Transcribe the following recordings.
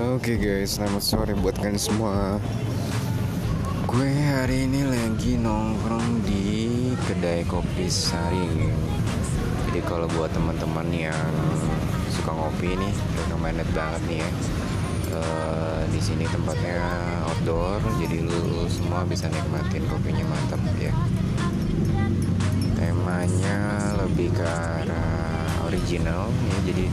Oke guys, selamat sore buat kalian semua. Gue hari ini lagi nongkrong di kedai kopi Saring. Jadi kalau buat teman-teman yang suka ngopi nih, recommended banget nih ya. Uh, di sini tempatnya outdoor, jadi lu semua bisa nikmatin kopinya mantap ya. Temanya lebih ke arah original ya, jadi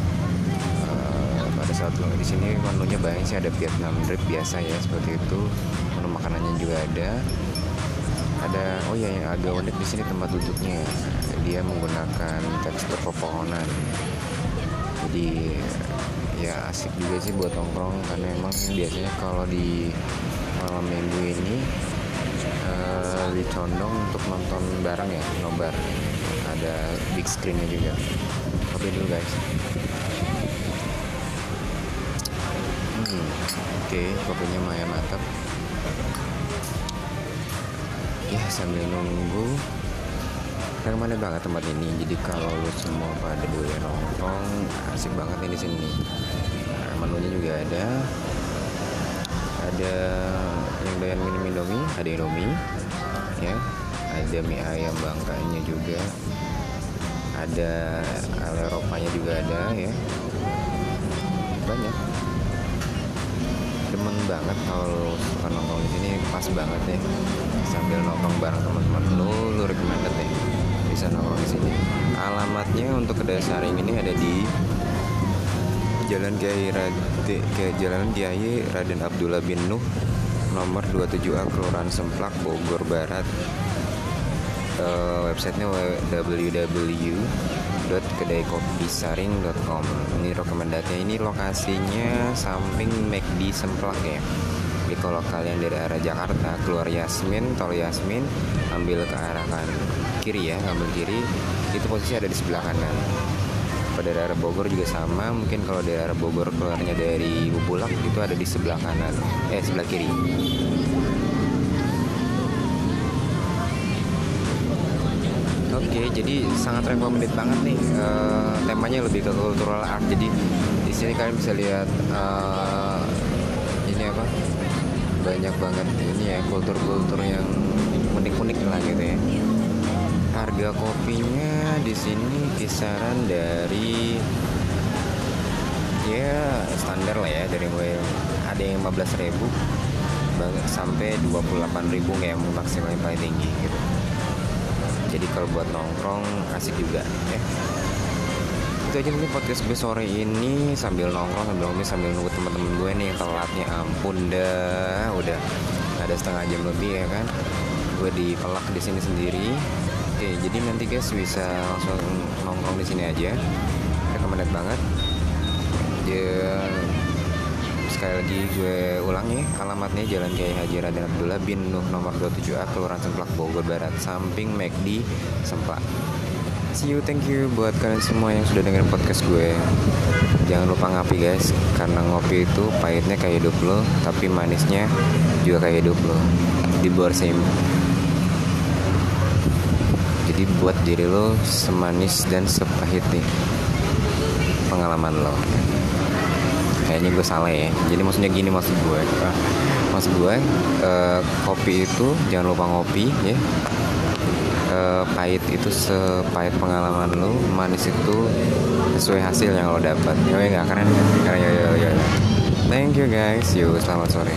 pada saat lo di sini menunya banyak sih. Ada Vietnam drip biasa ya seperti itu. Menu makanannya juga ada. Ada oh ya yang agak unik di sini tempat duduknya. Dia menggunakan tekstur pepohonan. Jadi ya asik juga sih buat nongkrong karena emang biasanya kalau di malam minggu ini uh, dicondong untuk nonton bareng ya nobar. Ada big screennya juga. Kopi dulu guys Oke, kopinya Maya mantap. Ya sambil nunggu mana banget tempat ini. Jadi kalau lu semua pada boleh nongkrong, asik banget di sini. Nah, menunya juga ada. Ada yang doyan minum Indomie, ada Indomie, ya. Ada mie ayam bangkanya juga. Ada ale Eropanya juga ada ya. Banyak banget kalau suka nongkrong di sini pas banget deh sambil nongkrong bareng teman-teman lu lu recommended deh bisa nongkrong di sini. Alamatnya untuk kedai saring ini ada di Jalan Kiai ke Jalan Kiai Raden Abdullah bin Nuh nomor 27A Kelurahan Semplak Bogor Barat. Uh, websitenya www www.kedaikopisaring.com ini rekomendasinya ini lokasinya samping McD Semplak ya. Jadi kalau kalian dari arah Jakarta keluar Yasmin tol Yasmin ambil ke arah kan kiri ya ambil kiri. Itu posisi ada di sebelah kanan. Pada daerah Bogor juga sama. Mungkin kalau daerah Bogor keluarnya dari Bubulak itu ada di sebelah kanan. Eh sebelah kiri jadi sangat recommended banget nih. Uh, temanya lebih ke cultural art. Jadi di sini kalian bisa lihat uh, ini apa? Banyak banget ini ya kultur-kultur yang unik-unik lah gitu ya. Harga kopinya di sini kisaran dari ya standar lah ya dari mulai ada yang 15.000 sampai 28.000 kayak maksimal yang paling tinggi gitu jadi kalau buat nongkrong asik juga. Ya itu aja mungkin podcast gue sore ini. Sambil nongkrong sambil ngopi sambil nunggu teman-teman gue nih yang telatnya. Ampun dah udah ada setengah jam lebih ya kan? Gue di pelak di sini sendiri. Oke jadi nanti guys bisa langsung nongkrong di sini aja. Recommended banget. Ya sekali lagi gue ulang ya alamatnya Jalan Kiai Haji Raden Abdullah bin Nuh nomor 27A Kelurahan Semplak Bogor Barat samping McD Semplak. See you thank you buat kalian semua yang sudah dengerin podcast gue. Jangan lupa ngapi guys karena ngopi itu pahitnya kayak hidup lo tapi manisnya juga kayak hidup lo. Di same jadi buat diri lo semanis dan sepahit nih pengalaman lo kayaknya gue salah ya. Jadi maksudnya gini maksud gue. Uh, maksud gue uh, kopi itu jangan lupa ngopi ya. Uh, pahit itu sepahit pengalaman lo manis itu sesuai hasil yang lo dapat. Ya nggak keren keren ya ya ya. Thank you guys. Yuk selamat sore